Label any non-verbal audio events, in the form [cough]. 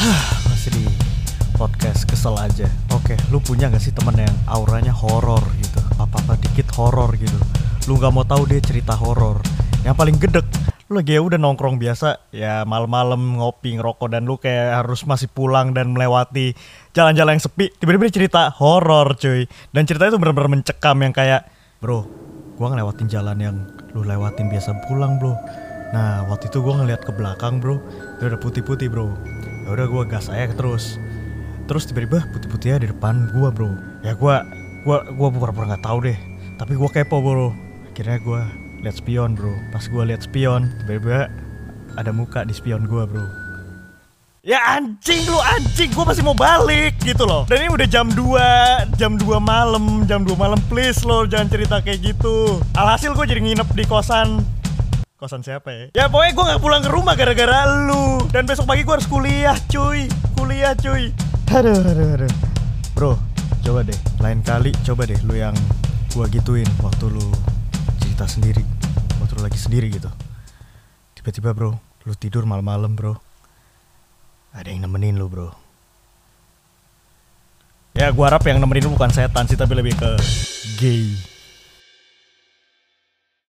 [sighs] Masih di podcast kesel aja. Oke, lu punya gak sih temen yang auranya horor gitu? Apa-apa dikit horor gitu. Lu nggak mau tahu dia cerita horor. Yang paling gedek, lu lagi ya udah nongkrong biasa, ya malam-malam ngopi ngerokok dan lu kayak harus masih pulang dan melewati jalan-jalan yang sepi. Tiba-tiba cerita horor, cuy. Dan ceritanya tuh bener-bener mencekam yang kayak, bro, gua ngelewatin jalan yang lu lewatin biasa pulang, bro. Nah, waktu itu gua ngeliat ke belakang, bro. Itu udah putih-putih, bro. Udah gua gas aja terus. Terus tiba-tiba putih-putihnya di depan gua bro. Ya gua gua gua pura-pura nggak tahu deh. Tapi gua kepo bro. Akhirnya gua lihat spion bro. Pas gua lihat spion tiba-tiba ada muka di spion gua bro. Ya anjing lu anjing, gua masih mau balik gitu loh. Dan ini udah jam 2, jam 2 malam, jam 2 malam. Please lo jangan cerita kayak gitu. Alhasil gue jadi nginep di kosan Kosan siapa ya? Ya pokoknya gue gak pulang ke rumah gara-gara lu. Dan besok pagi gue harus kuliah cuy. Kuliah cuy. Aduh aduh aduh. Bro coba deh. Lain kali coba deh lu yang gue gituin Waktu lu cerita sendiri. Waktu lu lagi sendiri gitu. Tiba-tiba bro Lu tidur malam-malam bro. Ada yang nemenin lu bro. Ya gue harap yang nemenin lu bukan setan sih Tapi lebih ke gay